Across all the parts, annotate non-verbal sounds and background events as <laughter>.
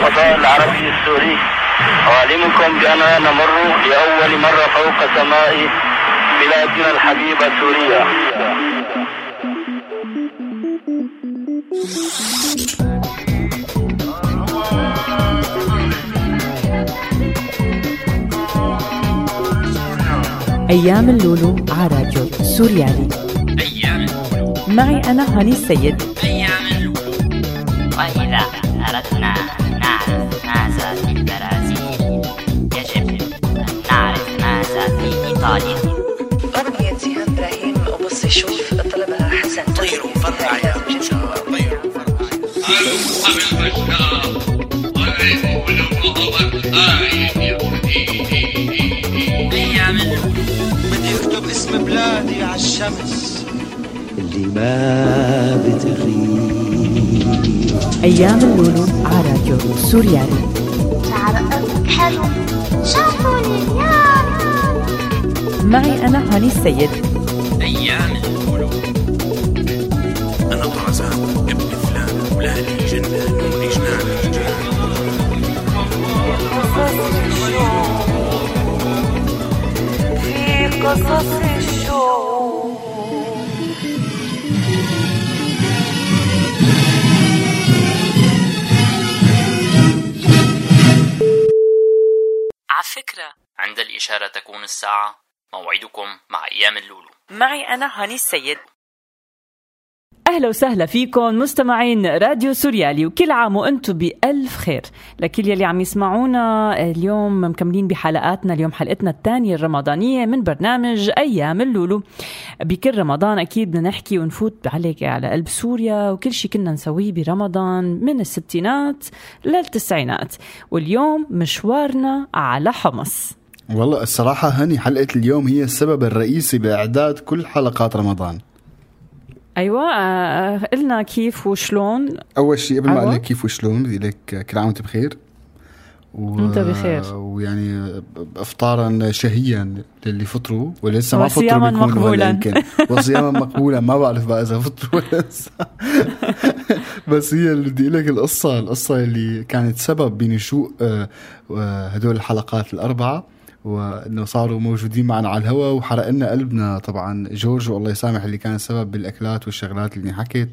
الفضاء العربي السوري. أعلمكم بأننا نمر لأول مرة فوق سماء بلادنا الحبيبة سوريا. أيام اللولو على راديو سوريالي. أيام معي أنا هاني السيد. إيطاليا أغنية سيهان إبراهيم وبص شوف طلبها حسن طيروا فرقع يا بدي اكتب اسم بلادي على الشمس اللي ما بتغيب. أيام اللولو على راديو سوريالي. معي أنا هاني السيد. أيام اللولو أنا طرزان ابن فلان ولالي جنان وجنان في قصص الشوق على فكرة عند الإشارة تكون الساعة موعدكم مع أيام اللولو. معي أنا هاني السيد. أهلا وسهلا فيكم مستمعين راديو سوريالي وكل عام وأنتم بألف خير. لكل يلي عم يسمعونا اليوم مكملين بحلقاتنا. اليوم حلقتنا الثانية الرمضانية من برنامج أيام اللولو. بكل رمضان أكيد بدنا نحكي ونفوت عليك على قلب سوريا وكل شيء كنا نسويه برمضان من الستينات للتسعينات. واليوم مشوارنا على حمص. والله الصراحة هني حلقة اليوم هي السبب الرئيسي بإعداد كل حلقات رمضان أيوة آه، قلنا كيف وشلون أول شيء قبل ما أيوة. أقول لك كيف وشلون بدي لك كل عام وأنت بخير و... وأنت بخير. ويعني افطارا شهيا للي فطروا ولسه ما فطروا وصياما مقبولا. يمكن وصياما مقبولا ما بعرف بقى إذا فطروا ولا لسه بس هي اللي بدي لك القصة القصة اللي كانت سبب بنشوء آه، آه، هدول الحلقات الأربعة وإنه صاروا موجودين معنا على الهواء وحرق لنا قلبنا. طبعا جورج والله يسامح اللي كان السبب بالأكلات والشغلات اللي انحكت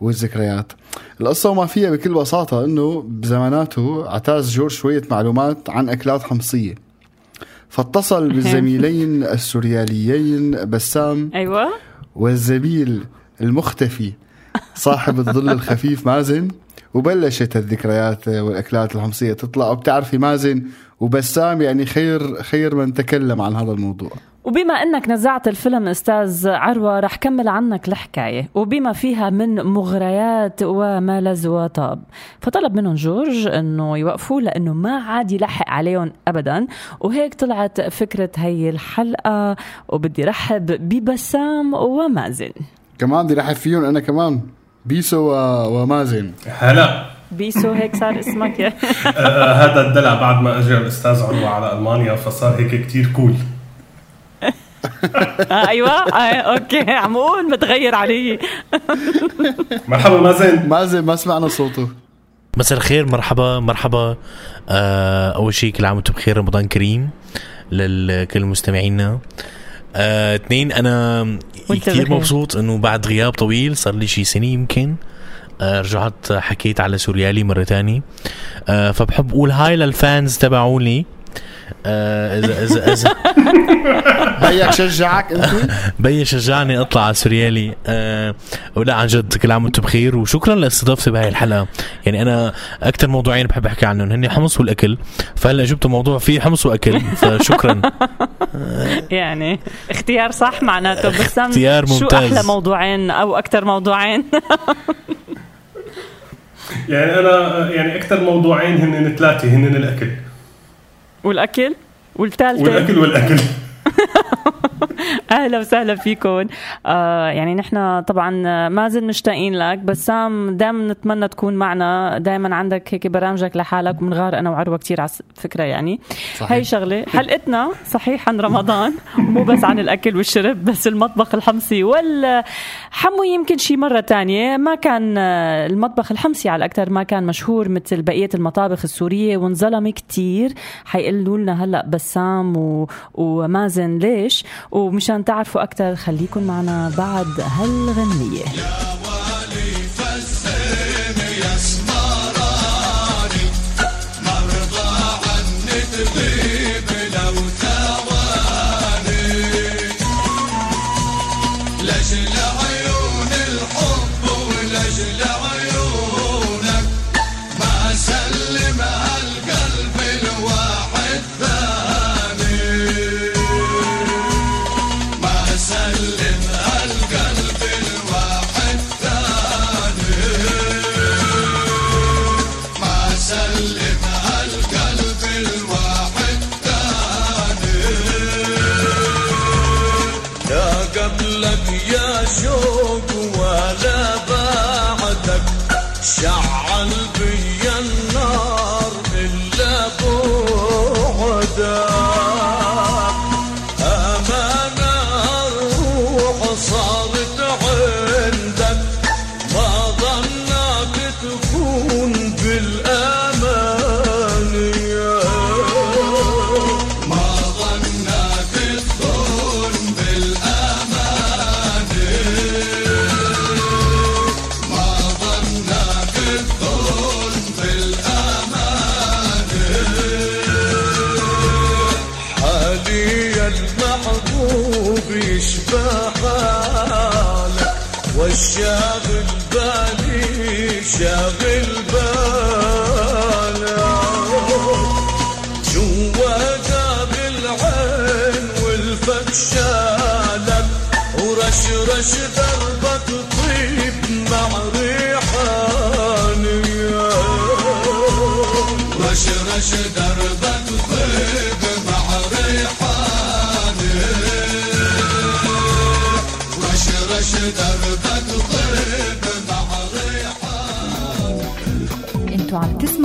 والذكريات. القصة وما فيها بكل بساطة إنه بزماناته اعتاز جورج شوية معلومات عن أكلات حمصية. فاتصل بالزميلين السورياليين بسام أيوة. والزميل المختفي صاحب الظل الخفيف مازن وبلشت الذكريات والأكلات الحمصية تطلع. وبتعرفي مازن وبسام يعني خير خير من تكلم عن هذا الموضوع. وبما إنك نزعت الفيلم أستاذ عروة رح كمل عنك الحكاية. وبما فيها من مغريات وما لذ وطاب. فطلب منهم جورج إنه يوقفوا لإنه ما عاد يلحق عليهم ابدا. وهيك طلعت فكرة هي الحلقة وبدي رحب ببسام ومازن. كمان بدي رحب فيهم أنا كمان. بيسو و- ومازن. هلا. بيسو هيك صار اسمك يا آه، هذا الدلع بعد ما اجى الأستاذ عروة على ألمانيا فصار هيك كتير cool <laughs> آه أيوه. آه okay. عم أقول متغير علي. <laughs> مرحبا مازن. مازن ما سمعنا صوته. مساء الخير مرحبا مرحبا. آه أول شيء كل عام وأنتم بخير رمضان كريم لكل مستمعينا. آه اثنين أنا كثير. مبسوط إنه بعد غياب طويل صار لي شي سنة يمكن. آه رجعت حكيت على سوريالي مرة تانية آه فبحب أقول هاي لل fans تبعوني. آه اذا اذا اذا <laughs> بيك شجعك أنت؟ <laughs> بي شجعني أطلع على سوريالي. أه ولا عن جد كل عام وأنتم بخير وشكرا لاستضافتي بهاي الحلقة. يعني أنا أكثر موضوعين بحب أحكي عنهم هن حمص والأكل. فهلأ جبت موضوع فيه حمص وأكل فشكرا. <laughs> يعني اختيار صح معناته بسام اختيار شو ممتاز. أحلى موضوعين أو أكثر موضوعين؟ <laughs> يعني أنا يعني أكثر موضوعين هن ثلاثة هن الأكل. والأكل؟ والثالثة؟ والأكل والأكل. <laughs> <laughs> أهلا وسهلا فيكم آه يعني نحن طبعا ما زلنا مشتاقين لك بسام دائما نتمنى تكون معنا. دائما عندك هيك برامجك لحالك ومنغار أنا وعروة كثير على فكرة يعني. صحيح. هي شغلة. حلقتنا صحيح عن رمضان مو بس عن الأكل والشرب بس المطبخ الحمصي والحمو يمكن شي مرة تانية. ما كان آه، المطبخ الحمصي على الأكثر ما كان مشهور مثل بقية المطابخ السورية وانظلم كتير. حيقولوا لنا هلأ بسام و... ومازن. ليش؟ ومشان تعرفوا أكثر خليكم معنا بعد هالغنية.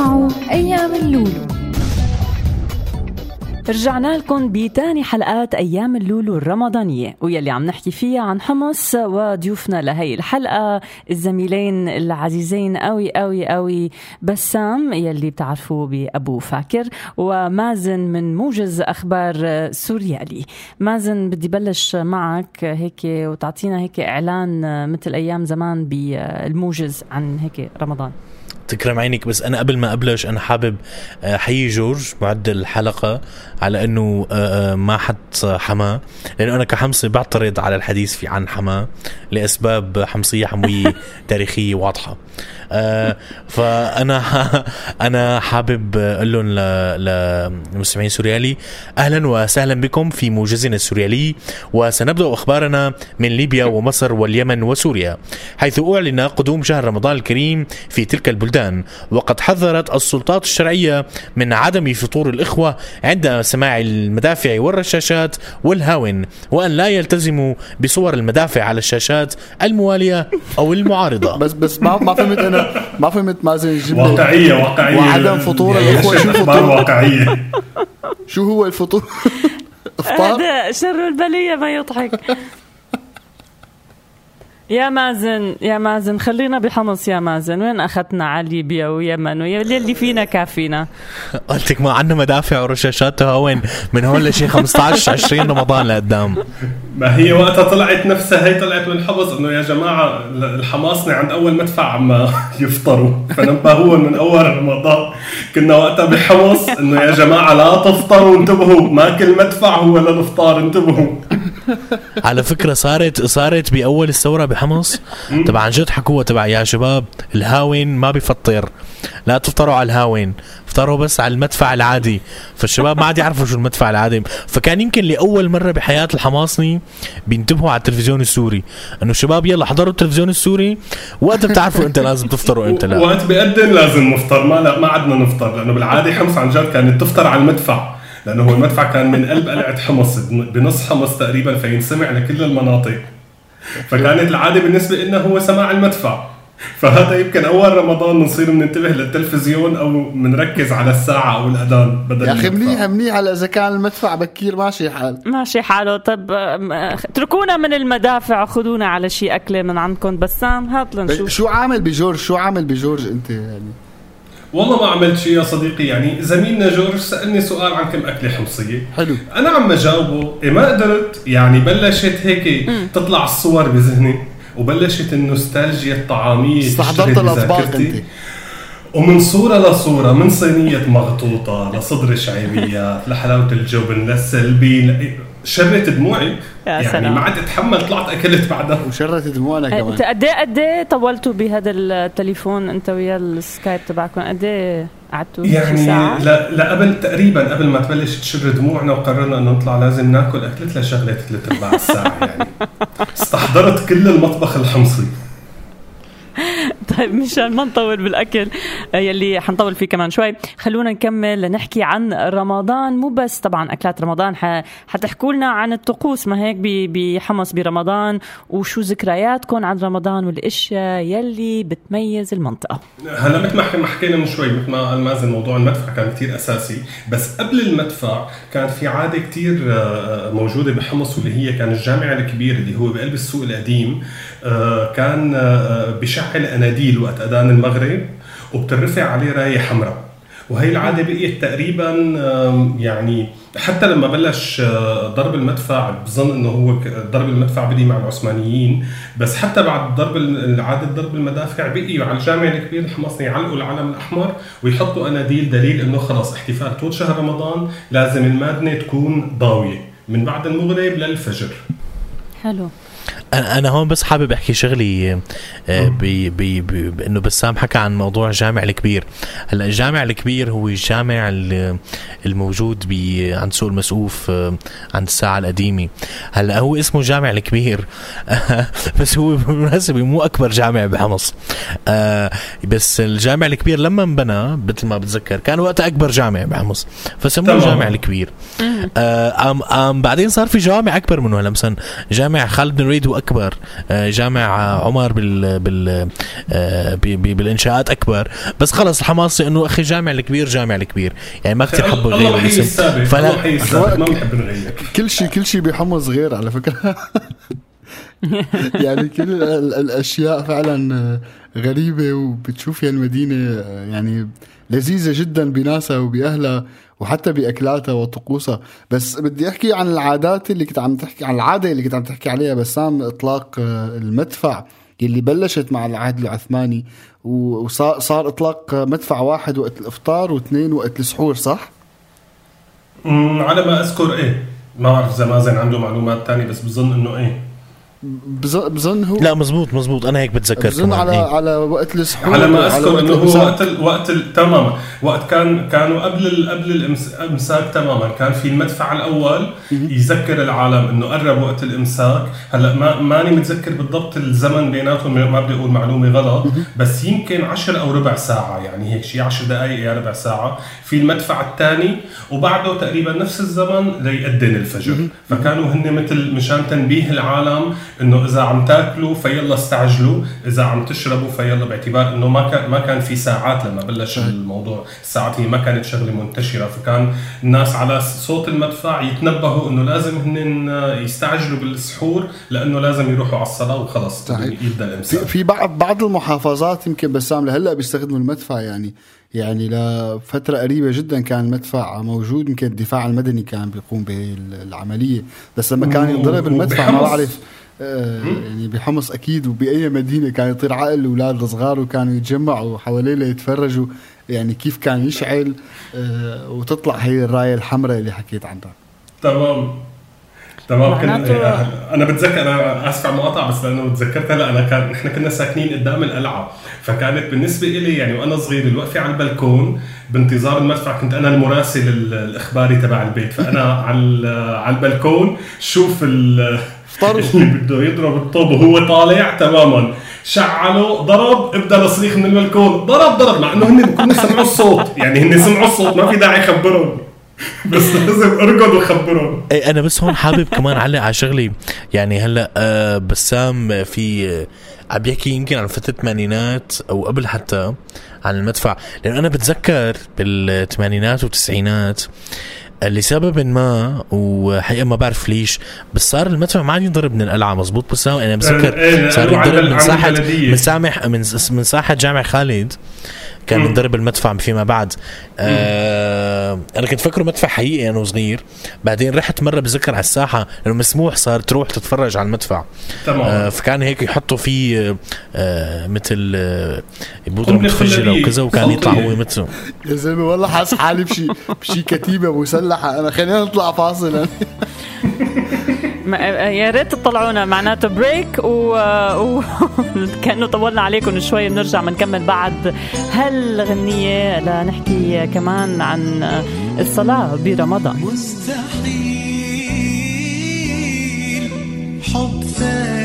تسمعوا أيام اللولو. رجعنا لكم بتاني حلقات أيام اللولو الرمضانية ويلي عم نحكي فيها عن حمص وضيوفنا لهي الحلقة الزميلين العزيزين قوي قوي قوي بسام يلي بتعرفوه بأبو فاكر ومازن من موجز أخبار سوريالي. مازن بدي بلش معك هيك وتعطينا هيك إعلان مثل أيام زمان بالموجز عن هيك رمضان. تكرم عينك بس أنا قبل ما أبلش أنا حابب آه، حيي جورج معد الحلقة على إنه آه، آه، ما حط حماة لأنه أنا كحمصي بعترض على الحديث في عن حماة لأسباب حمصية حموية <laughs> تاريخية واضحة. فأنا <laughs> أنا حابب أقول لهم للمستمعين السوريالي أهلا وسهلا بكم في موجزنا السوريالي وسنبدأ أخبارنا من ليبيا ومصر واليمن وسوريا حيث أعلن قدوم شهر رمضان الكريم في تلك البلدان وقد حذرت السلطات الشرعية من عدم فطور الإخوة عند سماع المدافع والرشاشات والهاون وأن لا يلتزموا بصور المدافع على الشاشات الموالية أو المعارضة. بس بس ما فهمت أنا ما فهمت مازن يجيب واقعية واقعية. وعدم فطور يعني الاخوه شو فطور؟ واقعية؟ شو هو الفطور؟ <laughs> إفطار؟ هذا شر البلية ما يضحك. يا مازن يا مازن خلينا بحمص يا مازن. وين اخذتنا على ليبيا ويمن واللي فينا كافينا. <laughs> قلتك ما عندنا مدافع ورشاشات هون من هون لشي 15 20 رمضان لقدام. ما هي وقتها طلعت نفسها هي طلعت من حمص إنه يا جماعة الحماصنة عند أول مدفع عم <laughs> يفطروا. فنبهوا من أول رمضان. كنا وقتها بحمص إنه يا جماعة لا تفطروا انتبهوا. ما كل مدفع هو للافطار انتبهوا. على فكرة صارت صارت بأول الثورة بحمص تبع عن جد حكوها تبع يا شباب الهاون ما بفطر لا تفطروا على الهاون افطروا بس على المدفع العادي. فالشباب ما عاد يعرفوا شو المدفع العادي. فكان يمكن لأول مرة بحياة الحماصني بينتبهوا على التلفزيون السوري. إنه شباب يلا حضروا التلفزيون السوري. وقت بتعرفوا أنت لازم تفطروا وانت لا. وقت بيقدم لازم نفطر. ما لا ما عدنا نفطر. لأنه بالعادة حمص عن جد كانت تفطر على المدفع. لأنه هو المدفع كان من قلب قلعة حمص بنص حمص تقريبا فينسمع لكل المناطق. فكانت العادة بالنسبة لنا هو سماع المدفع. فهذا يمكن أول رمضان بنصير بننتبه للتلفزيون أو بنركز على الساعة أو الأذان بدل يا أخي المدفع. منيح منيح هلا إذا كان المدفع بكير ماشي حال. ماشي حاله. طب اتركونا من المدافع خذونا على شيء أكلة من عندكم. بسام هات لنشوف. شو عامل بجورج؟ شو عامل بجورج أنت يعني؟ والله ما عملت شيء يا صديقي يعني زميلنا جورج سألني سؤال عن كم أكلة حمصية. حلو. أنا عم جاوبه إيه ما قدرت يعني بلشت هيك تطلع الصور بذهني وبلشت النوستالجيا الطعامية استحضرت الأطباق. أنت. ومن صورة لصورة من صينية مغطوطة لصدر شعيبيات لحلاوة الجبن للسلبي شرت دموعي. يا يعني سلام. ما عاد أتحمل طلعت أكلت بعدها. وشرت دموعنا كمان. أنت قد إيه قد إيه طولتوا بهذا التليفون أنت ويا السكايب تبعكم؟ قد إيه قعدتوا يعني؟ لا لا قبل تقريبا قبل ما تبلش تشر دموعنا وقررنا إنه نطلع لازم ناكل اكلت لشغله ثلاث ارباع الساعة يعني. استحضرت كل المطبخ الحمصي. <laughs> طيب مشان ما نطول بالأكل آه، يلي حنطول فيه كمان شوي خلونا نكمل لنحكي عن رمضان مو بس طبعا أكلات رمضان. حتحكوا لنا عن الطقوس ما هيك. بحمص برمضان وشو ذكرياتكم عن رمضان والأشياء يلي بتميز المنطقة هلا مثل ما ما حكينا من شوي مثل ما قال مازن موضوع المدفع كان كثير أساسي بس قبل المدفع كان في عادة كثير موجودة بحمص واللي هي كان الجامع الكبير اللي هو بقلب السوق القديم آه، كان آه، بشعل أناديل وقت أذان المغرب وبترفع عليه راية حمراء. وهي العادة بقيت تقريبا يعني حتى لما بلش آه، ضرب المدفع بظن إنه هو ضرب المدفع بدي مع العثمانيين بس حتى بعد ضرب عادة ضرب المدافع بقيوا على الجامع الكبير الحمصني يعلقوا العلم الأحمر ويحطوا قناديل دليل إنه خلاص احتفال طول شهر رمضان لازم المادنة تكون ضاوية من بعد المغرب للفجر. حلو. أنا أنا هون بس حابب أحكي شغلة آه، بي بي بي بإنه بسام حكى عن موضوع الجامع الكبير. هلأ الجامع الكبير هو الجامع ال- الموجود عند سوق المسقوف آه، عند الساعة القديمة. هلأ هو اسمه جامع الكبير. <laughs> بس هو بالمناسبة مو أكبر جامع بحمص. آه، بس الجامع الكبير لما انبنى مثل ما بتذكر كان وقتها أكبر جامع بحمص. فسموه. الجامع الكبير. أم أم بعدين صار في جوامع أكبر منه. هلأ مثلا جامع خالد بن الوليد هو أكبر. آه، جامع عمر بال بال آه، بالإنشاءات أكبر. بس خلص الحماصه إنه أخي الجامع الكبير جامع الكبير. يعني ما كثير حبوا يغيروا الاسم فلا ما بنحب نغير كل شيء كل شيء بحمص غير على فكرة. <laughs> يعني كل ال- ال- الأشياء فعلا غريبة وبتشوفي المدينة آه، يعني لذيذة جدا بناسها وبأهلها. وحتى بأكلاتها وطقوسها. بس بدي أحكي عن العادات اللي كنت عم تحكي عن العادة اللي كنت عم تحكي عليها بسام إطلاق آه، المدفع اللي بلشت مع العهد العثماني. وصار صار إطلاق مدفع واحد وقت الإفطار واثنين وقت السحور صح؟ على ما أذكر إيه. ما بعرف إذا مازن عنده معلومات تانية بس بظن إنه إيه. بظن بظن هو لا مزبوط مزبوط. أنا هيك بتذكر بظن على إيه. على وقت السحور على ما أذكر إنه هو. وقت ال وقت ال تماما. وقت كان كانوا قبل ال قبل الإمس- الإمساك تماما. كان في المدفع الأول يذكر العالم إنه قرب وقت الإمساك. هلأ ما ماني متذكر بالضبط الزمن بيناتهم ما بدي أقول معلومة غلط. بس يمكن 10 أو ربع ساعة يعني هيك شيء 10 دقائق يا ربع ساعة. في المدفع الثاني وبعده تقريبا نفس الزمن ليأذن الفجر. فكانوا هن مثل مشان تنبيه العالم إنه إذا عم تاكلوا فيلا استعجلوا إذا عم تشربوا فيلا باعتبار إنه ما كان ما كان في ساعات لما بلش الموضوع. الساعات هي ما كانت شغلة منتشرة فكان الناس على صوت المدفع يتنبهوا إنه لازم هن يستعجلوا بالسحور لأنه لازم يروحوا على الصلاة وخلص. يبدأ الإمساك. في بعض بعض المحافظات يمكن بسام لهلأ بيستخدموا المدفع يعني. يعني لفترة قريبة جدا كان المدفع موجود يمكن الدفاع المدني كان بيقوم بالعملية. بس لما كان ينضرب المدفع ما. بعرف آه، يعني بحمص أكيد وبأي مدينة كان يطير عقل الاولاد الصغار وكانوا يتجمعوا حواليه ليتفرجوا يعني كيف كان يشعل آه، وتطلع هي الراية الحمراء اللي حكيت عنها. تمام. تمام كن... معناته- أنا بتذكر أنا آسف على المقاطعة بس لأنه تذكرت هلا أنا كان نحن كنا ساكنين قدام القلعة. فكانت بالنسبة لي يعني وأنا صغير الوقفة على البلكون بانتظار المدفع كنت أنا المراسل ال- الإخباري تبع البيت. فأنا <laughs> على على البلكون شوف ال- <laughs> اللي بده يضرب الطوب وهو طالع تماما. شعله ضرب ابدأ الصريخ من البلكون. ضرب ضرب مع إنه هن بكونوا سمعوا الصوت. يعني هن سمعوا الصوت ما في داعي يخبرهم. بس لازم أرقد وخبرهم اي أنا بس هون حابب كمان اعلق على شغلي. يعني هلأ آه بسام في آه، عم بيحكي يمكن عن فترة الثمانينات أو قبل حتى عن المدفع. لأنه أنا بتذكر بالثمانينات والتسعينات لسبب ما وحقيقة ما بعرف ليش بس صار المدفع ما عاد ينضرب من القلعة. مزبوط بس أنا إيه، بتذكر إيه، صار لأنه ينضرب من ساحة. من سامح من من ساحة جامع خالد. كان مم. ينضرب المدفع فيما بعد آه أنا كنت فكره مدفع حقيقي أنا وصغير بعدين رحت مرة بذكر على الساحة لأنه مسموح صار تروح تتفرج على المدفع تمام. آه فكان هيك يحطوا فيه آه، مثل آه بودره متفجره. وكذا وكان يطلع. هو مثله يا زلمة والله حاسس حالي بشي بشي كتيبة مسلحة أنا خلينا نطلع فاصل يا ريت تطلعونا معناته بريك و, و... <laughs> كأنه طولنا عليكم شوي بنرجع بنكمل بعد هالغنية لنحكي كمان عن الصلاة برمضان. مستحيل حب ثاني.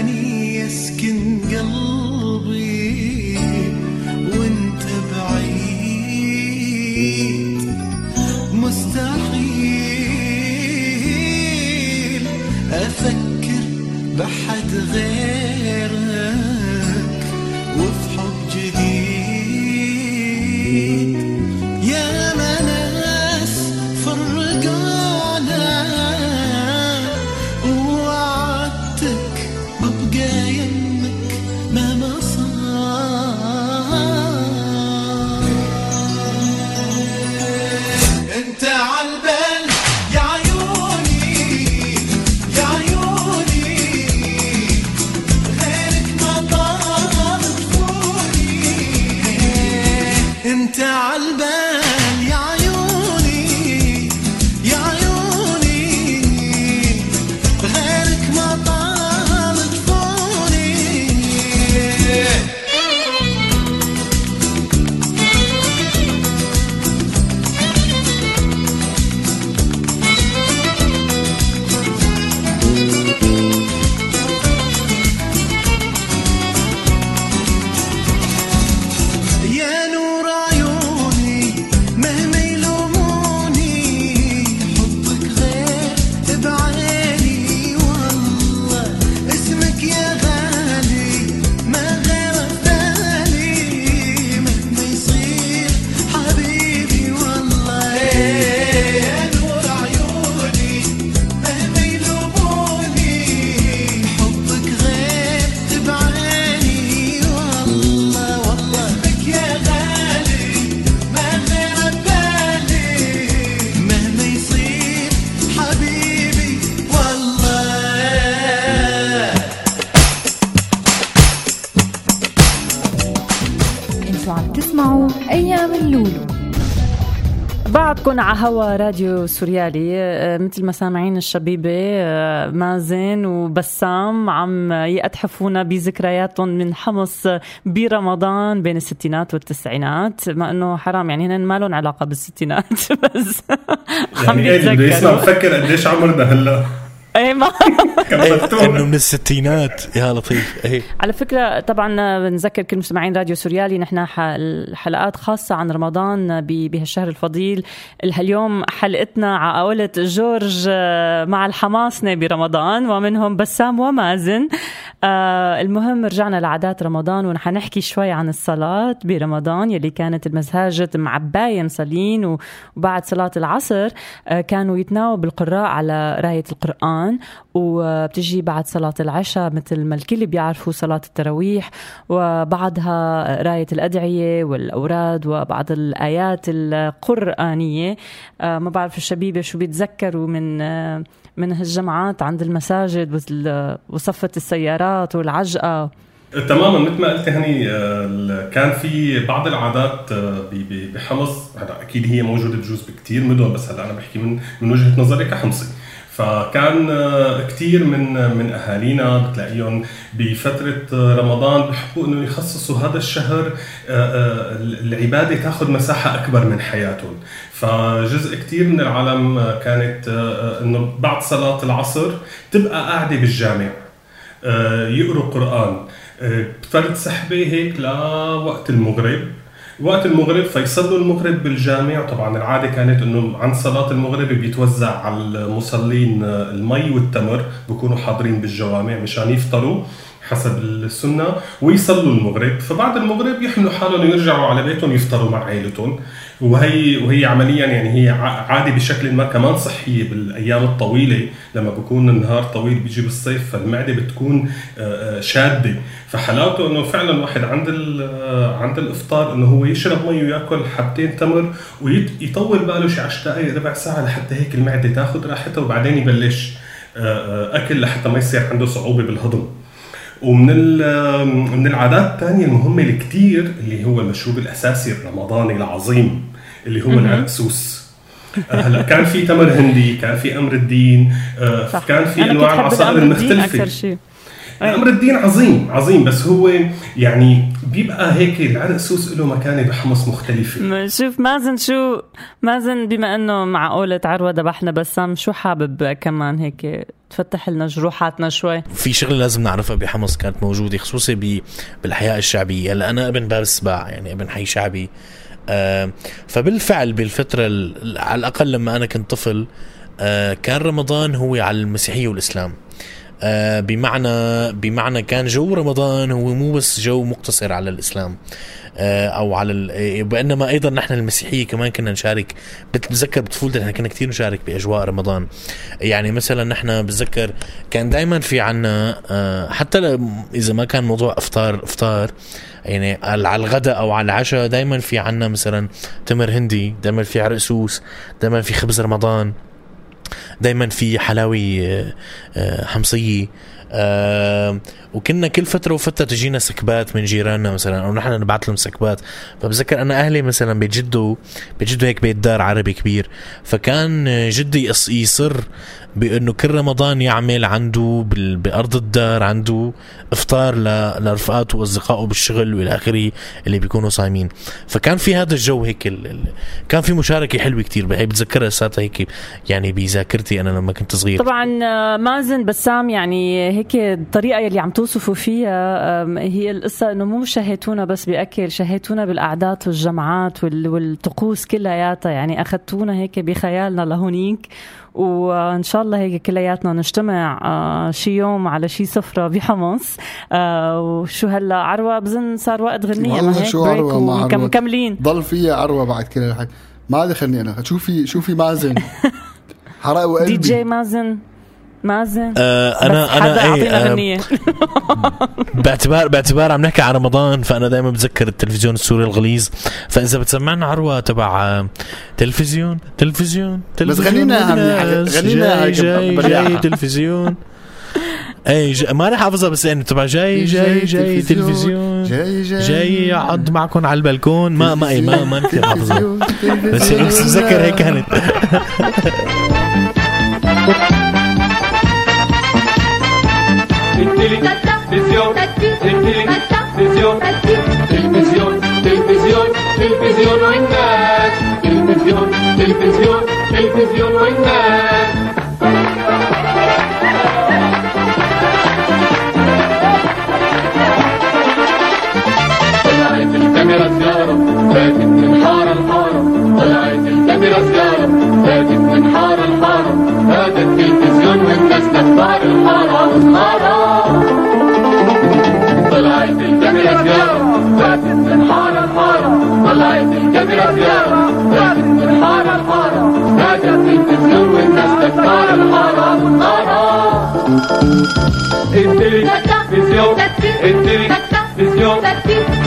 بحد غيرك راديو سوريالي آه، مثل ما سامعين الشبيبة آه، مازن وبسام عم يتحفونا بذكرياتهم من حمص برمضان بين الستينات والتسعينات. ما إنه حرام يعني هن ما لهم علاقة بالستينات <laughs> بس عم يعني إيه اللي بده يسمع بفكر قديش عمرنا هلا؟ إيه ما إنه من الستينات. يا لطيف. إيه. على فكرة طبعا بنذكر كل مستمعين راديو سوريالي نحن ح- الحلقات خاصة عن رمضان ب- بهالشهر الفضيل. اليوم حلقتنا على قولة جورج آه، مع الحماصنة برمضان ومنهم بسام ومازن. آه، المهم رجعنا لعادات رمضان ونحن نحكي شوي عن الصلاة برمضان يلي كانت المساجد معباية مصلين وبعد صلاة العصر آه، كانوا يتناوبوا بالقراء على راية القرآن وبتجي بعد صلاة العشاء مثل ما الكل بيعرفوا صلاة التراويح وبعدها راية الأدعية والأوراد وبعض الآيات القرآنية. آه، ما بعرف الشبيبة شو بيتذكروا من آه، من هالجمعات عند المساجد وصفة السيارات والعجقة. تماما مثل ما قلت هني آه، كان في بعض العادات بحمص. هلا أكيد هي موجودة بجوز بكثير مدن بس هلا أنا بحكي من من وجهة نظري كحمصي. فكان آه، كثير من من أهالينا بتلاقيهم بفترة آه، رمضان بحبوا إنه يخصصوا هذا الشهر آه، آه، العباده تاخذ مساحة أكبر من حياتهم. فجزء كثير من العالم آه، كانت آه، آه، إنه بعد صلاة العصر تبقى قاعدة بالجامع آه، يقروا قرآن. آه، فرد سحبة هيك لوقت المغرب. وقت المغرب فيصلوا المغرب بالجامع. طبعا العادة كانت إنه عن صلاة المغرب بيتوزع على المصلين المي والتمر بيكونوا حاضرين بالجوامع مشان يفطروا حسب السنة ويصلوا المغرب. فبعد المغرب يحملوا حالهم ويرجعوا على بيتهم يفطروا مع عائلتهم وهي وهي عمليا يعني هي ع- عادة بشكل ما كمان صحية بالأيام الطويلة. لما بكون النهار طويل بيجي بالصيف فالمعدة بتكون آه، آه، شادة. فحلاوته إنه فعلا واحد عند آه، عند الإفطار إنه هو يشرب مي ويأكل حبتين تمر ويطول باله شي 10 دقائق ربع ساعة لحتى هيك المعدة تاخذ راحتها وبعدين يبلش أكل لحتى ما يصير عنده صعوبة بالهضم. ومن ال- من العادات الثانية المهمة الكتير اللي هو المشروب الأساسي الرمضاني العظيم اللي هو. العرقسوس آه، هلا كان في تمر هندي كان في أمر الدين آه، صح. كان في أنواع العصائر المختلفه أكثر شيء. أمر الدين عظيم عظيم بس هو يعني بيبقى هيك العرقسوس له مكانة بحمص مختلفة. شوف مازن شو مازن بما إنه مع قولة عروة ذبحنا بسام شو حابب كمان هيك تفتح لنا جروحاتنا شوي. في شغلة لازم نعرفها بحمص كانت موجودة خصوصي بالحياة الشعبية. هلأ أنا ابن باب السباع يعني ابن حي شعبي. آه فبالفعل بالفترة ال- على الأقل لما أنا كنت طفل آه كان رمضان هو على المسيحية والإسلام. آه بمعنى بمعنى كان جو رمضان هو مو بس جو مقتصر على الإسلام. أو على آه، وانما أيضا نحن المسيحية كمان كنا نشارك. بتذكر بطفولتي نحن كنا كثير نشارك بأجواء رمضان. يعني مثلا نحن بتذكر كان دائما في عنا آه، حتى إذا ما كان موضوع إفطار إفطار يعني على الغداء أو على العشاء دائما في عنا مثلا تمر هندي دائما في عرقسوس دائما في خبز رمضان دائما في حلاوي آه، آه، حمصية. وكنا كل فترة وفترة تجينا سكبات من جيراننا مثلا أو نحن نبعث لهم سكبات. فبذكر أنا أهلي مثلا بيت جدو بيت جدو هيك بيت دار عربي كبير. فكان جدي يص- يصر بأنه كل رمضان يعمل عنده بأرض الدار عنده إفطار لرفقاته وأصدقائه بالشغل وإلى آخره اللي بيكونوا صايمين. فكان في هذا الجو هيك ال... كان في مشاركة حلوة كتير هي بتذكرها لساتها هيك يعني بذاكرتي أنا لما كنت صغير. طبعا آه، مازن بسام يعني هيك الطريقة يلي عم توصفوا فيها هي القصة إنه مو شهيتونا بس بأكل شهيتونا بالقعدات والجمعات وال- والطقوس كلياتها. يعني أخذتونا هيك بخيالنا لهونيك وإن شاء الله هيك كلياتنا نجتمع آه، شي يوم على شي سفرة بحمص آه، وشو هلا عروة؟ بظن صار وقت غنية ما والله هيك؟ شو ومكم- عروة. مكملين ضل فيها عروة بعد كل الحكي ما دخلني أنا شوفي شوفي مازن؟ <laughs> حرق دي جي مازن. مازن آه بس أنا أنا إيه اعطينا آه غنيه <laughs> باعتبار باعتبار عم نحكي عن رمضان فأنا دائما بتذكر التلفزيون السوري الغليظ. فإذا بتسمعنا عروة تبع آه، تلفزيون تلفزيون تلفزيون غنينا غنينا جاي جاي تلفزيون. <laughs> اي ج... ما رح حافظها بس يعني تبع جاي جاي جاي تلفزيون. جاي جاي جاي يقعد معكم على البلكون. ما ما إيه، ما ما كثير حافظها بس بس بتذكر هيك كانت. <laughs> تلفزيون والناس تلفزيون تلفزيون تلفزيون والناس طلعت الكاميرا زيارة فاتت من حارة لحارة. طلعت الكاميرا زيارة فاتت من حارة لحارة. هذا التلفزيون والناس تختار الحارة والحارة طلعت الكاميرا زيارة التلفزيون التلفزيون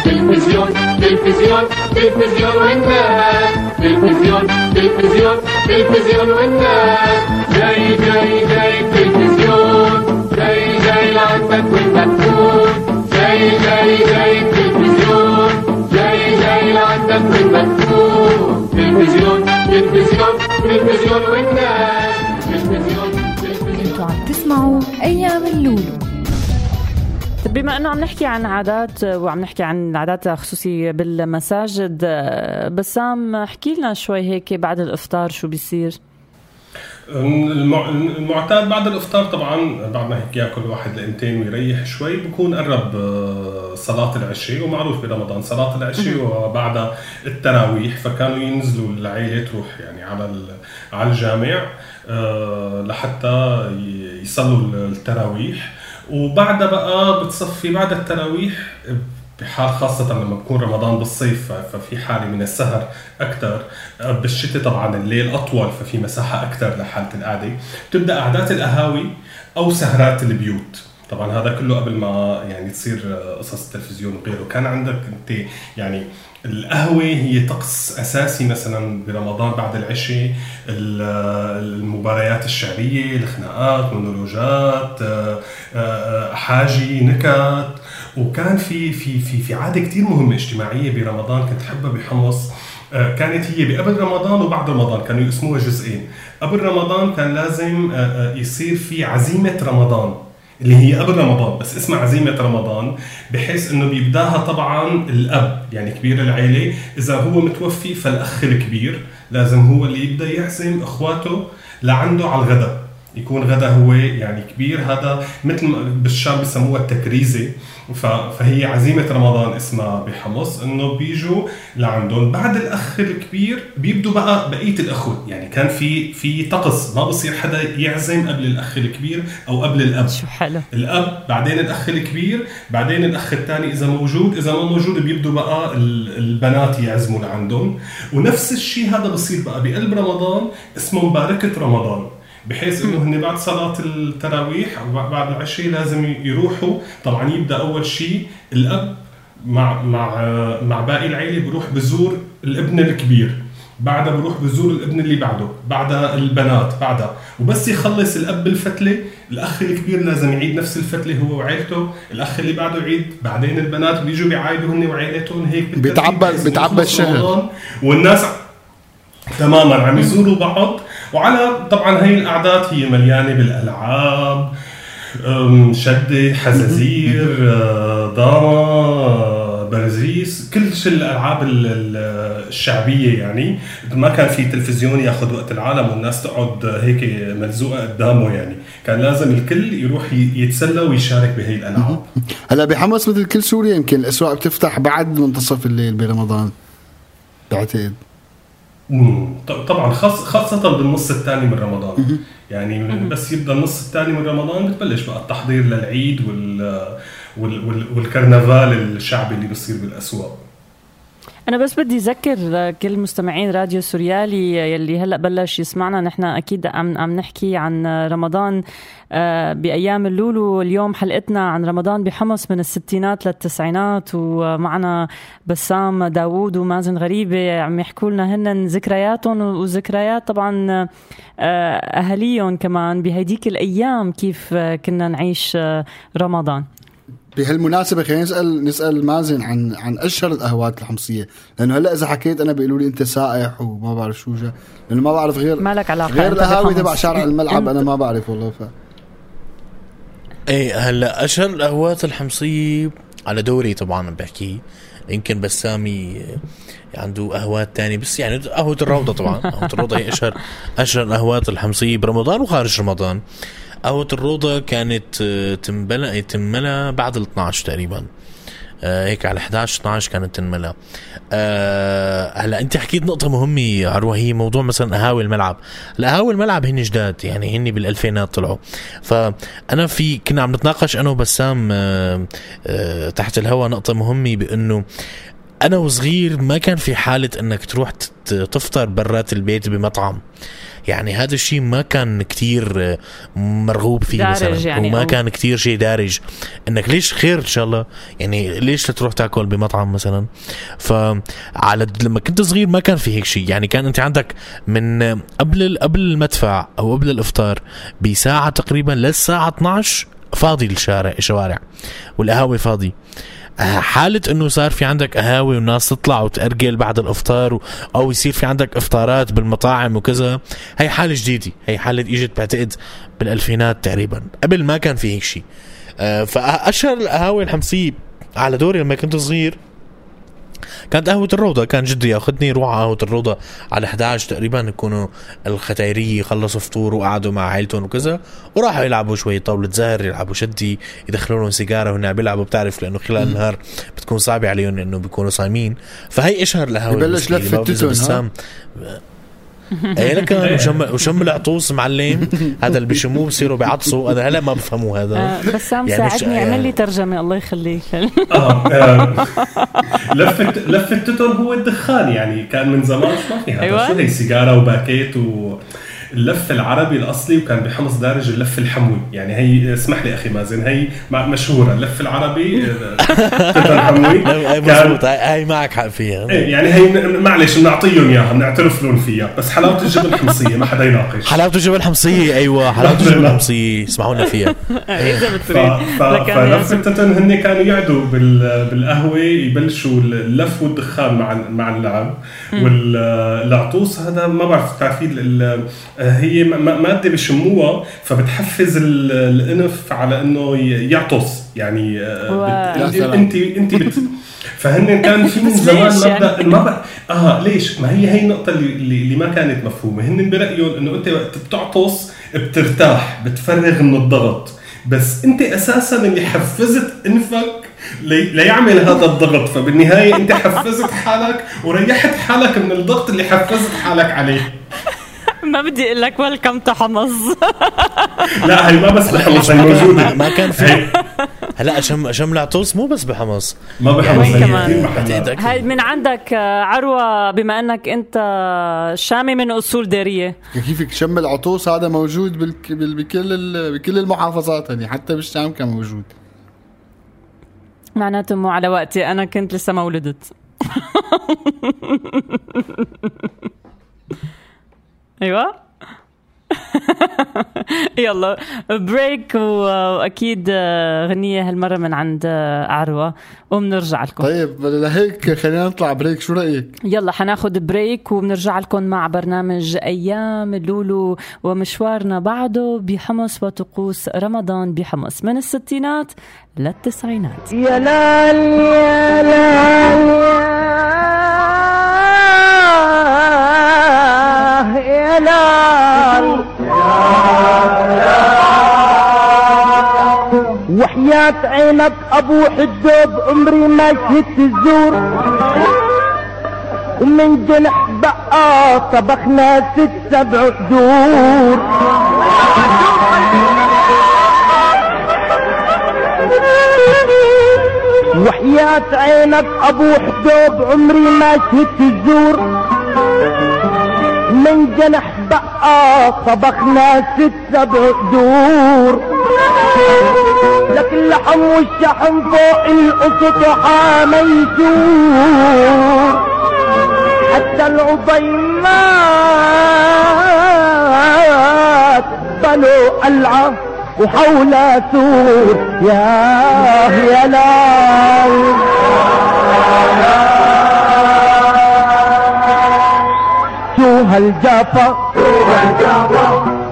تلفزيون تلفزيون تلفزيون والناس تلفزيون تلفزيون تلفزيون والناس جاي جاي جاي التلفزيون جاي جاي لعندك والمدفون جاي جاي جاي التلفزيون جاي جاي لعندك والمدفون تلفزيون تلفزيون تلفزيون والناس تلفزيون أنتوا عم تسمعوا أيام اللولو. طيب بما إنه عم نحكي عن عادات وعم نحكي عن العادات خصوصي بالمساجد بسام احكي لنا شوي هيك بعد الإفطار شو بيصير؟ المع- المعتاد بعد الإفطار طبعا بعد ما هيك يأكل واحد لقمتين ويريح شوي بكون قرب آه، صلاة العشاء ومعروف برمضان صلاة العشاء وبعدها التراويح فكانوا ينزلوا العيلة تروح يعني على ال- على الجامع. لحتى ي- يصلوا التراويح. وبعدها بقى بتصفي بعد التراويح بحال خاصة لما بكون رمضان بالصيف ففي حالة من السهر أكثر بالشتاء طبعا الليل أطول ففي مساحة أكثر لحالة القعدة. بتبدأ قعدات القهاوي أو سهرات البيوت. طبعا هذا كله قبل ما يعني تصير قصص التلفزيون وغيره. كان عندك أنت يعني القهوة هي طقس أساسي مثلا برمضان بعد العشاء ال- المباريات الشعرية الخناقات مونولوجات آه، آه، حاجي نكت. وكان في في في في عادة كتير مهمة اجتماعية برمضان كنت حبها بحمص. آه، كانت هي بقبل رمضان وبعد رمضان كانوا يقسموها جزئين. قبل رمضان كان لازم يصير في عزيمة رمضان. اللي هي قبل رمضان. بس اسمها عزيمة رمضان بحيث إنه بيبداها طبعا الأب يعني كبير العيلة. إذا هو متوفي فالأخ الكبير لازم هو اللي يبدأ يعزم إخواته لعنده على الغداء. يكون غدا هو يعني كبير. هذا مثل بالشام بسموها التكريزة. فهي عزيمة رمضان اسمها بحمص. إنه بيجوا لعندهم. بعد الأخ الكبير بيبدوا بقى بقية الأخوة. يعني كان في في طقس. ما بصير حدا يعزم قبل الأخ الكبير أو قبل الأب. شو حلو. الأب بعدين الأخ الكبير بعدين الأخ الثاني إذا موجود. إذا ما موجود بيبدوا بقى ال- البنات يعزموا لعندهم. ونفس الشيء هذا بصير بقى بقلب رمضان. اسمه مباركة رمضان. بحيث إنه هن بعد صلاة التراويح أو بعد العشاء لازم يروحوا. طبعا يبدأ أول شيء الأب مع مع مع باقي العيلة بيروح بزور الابن الكبير. بعدها بروح بزور الابن اللي بعده بعدها البنات بعدها. وبس يخلص الأب الفتلة الأخ الكبير لازم يعيد نفس الفتلة هو وعيلته الأخ اللي بعده يعيد. بعدين البنات بيجوا بيعايدوا هن وعيلتهم هيك بيتعبى يخلص الشهر. والناس تماما عم يزوروا بعض. وعلى طبعا هي القعدات هي مليانة بالألعاب شدة حزازير آه، داما آه، برزيس كل شيء الألعاب ال- ال- الشعبية يعني. ما كان في تلفزيون ياخذ وقت العالم والناس تقعد هيك ملزوقة قدامه يعني. كان لازم الكل يروح يتسلى ويشارك بهي الألعاب. هلا بحمص مثل كل سوريا يمكن الأسواق بتفتح بعد منتصف الليل برمضان. بعتقد. طبعا خاص خاصة بالنص الثاني من رمضان. يعني بس يبدأ النص الثاني من رمضان بتبلش بقى التحضير للعيد وال وال وال والكرنفال الشعبي اللي بصير بالأسواق. أنا بس بدي أذكر كل مستمعين راديو سوريالي يلي هلأ بلش يسمعنا. نحن أكيد عم عم نحكي عن رمضان آه، بأيام اللولو. اليوم حلقتنا عن رمضان بحمص من الستينات للتسعينات ومعنا بسام داوود ومازن غريبة عم يحكوا لنا هن ذكرياتهم وذكريات طبعا آه، أهاليهم كمان بهديك الأيام كيف كنا نعيش آه، رمضان. بهالمناسبة خلينا نسأل نسأل مازن عن عن أشهر القهوات الحمصية. لأنه هلأ إذا حكيت أنا بيقولوا لي أنت سائح وما بعرف شو جا. لأنه ما بعرف غير ما لك علاقة غير القهاوي. تبع شارع الملعب أنا ما بعرف والله ف إيه هلأ أشهر القهوات الحمصية على دوري طبعا بحكي. يمكن بسامي عنده قهوات تانية بس يعني قهوة الروضة طبعا قهوة الروضة هي اشهر أشهر القهوات الحمصية برمضان وخارج رمضان. قهوة الروضة كانت آه، تنبلى تنملى بعد ال 12 تقريبا. آه، هيك على 11 12 كانت تنملى آه هلأ أنت حكيت نقطة مهمة عروة هي موضوع مثلا قهاوي الملعب. القهاوي الملعب هن جداد يعني هن بالألفينات طلعوا. فأنا في كنا عم نتناقش أنا وبسام تحت الهواء نقطة مهمة بأنه أنا وصغير ما كان في حالة إنك تروح تفطر برات البيت بمطعم. يعني هذا الشيء ما كان كتير آه، مرغوب فيه دارج مثلا يعني وما أو- كان كتير شيء دارج. إنك ليش خير إن شاء الله؟ يعني ليش تروح تاكل بمطعم مثلا؟ فعلى لما كنت صغير ما كان في هيك شيء. يعني كان أنت عندك من قبل ال- قبل المدفع أو قبل الإفطار بساعة تقريبا للساعة 12 فاضي الشارع الشوارع والقهاوي فاضي. آه، حالة إنه صار في عندك قهاوي والناس تطلع وتأرجل بعد الإفطار. أو يصير في عندك إفطارات بالمطاعم وكذا هي حالة جديدة هي حالة إجت بعتقد بالألفينات تقريبا قبل ما كان في هيك شيء آه، فأشهر القهاوي الحمصية على دوري لما كنت صغير كانت قهوة الروضة كان جدي ياخذني روح على قهوة الروضة على 11 تقريبا يكونوا الختايرية خلصوا فطور وقعدوا مع عائلتهم وكذا وراحوا يلعبوا شوي طاولة زهر يلعبوا شدي يدخلوا لهم سيجارة وهن عم بيلعبوا بتعرف لأنه خلال النهار بتكون صعبة عليهم لأنه بيكونوا صايمين. فهي إشهر القهوة يبلش المسكية. <laughs> لكن وشم وشم العطوس معلم؟ هذا اللي بيشموه بصيروا بيعطسوا. أنا هلا ما بفهموا هذا. آه، بسام يعني ساعدني اعمل لي ترجمة. الله يخليك. آه، آه، لفة توتون هو الدخان. يعني كان من زمان ما في هذا. أيوة. شو هي؟ سيجارة وباكيت و اللف العربي الأصلي وكان بحمص دارج اللف الحموي. يعني هي اسمح لي أخي مازن هي مع- مشهورة. اللف العربي آه، توتون حموي. <laughs> لا، هي معك حق فيها. إيه، يعني هي معلش بنعطيهم إياها بنعترف لهم فيها. بس حلاوة الجبن الحمصيه ما حدا يناقش. حلاوة الجبن حمصية أيوه. حلاوة الجبن <laughs> الحمصية اسمعونا فيها. <laughs> اذا ف... بتريد ف... لكن فلفة التتن هن كانوا يقعدوا بال... بالقهوة يبلشوا اللف والدخان مع مع اللعب. والعطوس هذا ما بعرف. ال... هي م- م- مادة بشموها فبتحفز ال... الإنف على إنه يعطس يعني آه، انت. انت بت... <laughs> فهن كان في <laughs> من زمان مبدا يعني؟ ما بقى آه ليش؟ ما هي هي النقطة اللي, اللي اللي ما كانت مفهومة، هن برأيهم إنه أنت وقت بتعطس بترتاح بتفرغ من الضغط، بس أنت أساسا اللي حفزت إنفك لي ليعمل هذا الضغط، فبالنهاية أنت حفزت حالك وريحت حالك من الضغط اللي حفزت حالك عليه. <laughs> ما بدي أقول لك ويلكم تو حمص. <laughs> لا هي ما بس بحمص هي موجودة. ما كان في. هلا شم شم العطوس مو بس بحمص. ما بحمص وين هي. هاي من عندك آه، عروة بما إنك أنت شامي من أصول داريه كيفك؟ شم العطوس هذا موجود بالك... بال... بكل ال... بكل المحافظات يعني حتى بالشام كان موجود. معناته مو على وقتي أنا كنت لسه ما ولدت <laughs> أيوه. <laughs> يلا break وأكيد غنية هالمرة من عند عروة. وبنرجع لكم. طيب لهيك خلينا نطلع break شو رأيك؟ يلا حناخد break وبنرجع لكم مع برنامج أيام اللولو ومشوارنا بعده بحمص وطقوس رمضان بحمص. من الستينات للتسعينات. يا لال يا لال يا يا لال وحياة عينك أبو حدوب عمري ما شهدت الزور. ومن جنح بقى طبخنا ست سبع دور وحياة عينك أبو حدوب عمري ما شهدت الزور. من جنح بقى طبخنا ست سبع دور لك اللحم والشحم فوق القسط حاميشور حتى العظيمات بنوا قلعة وحولها سور. يا يا لال شو هالجافة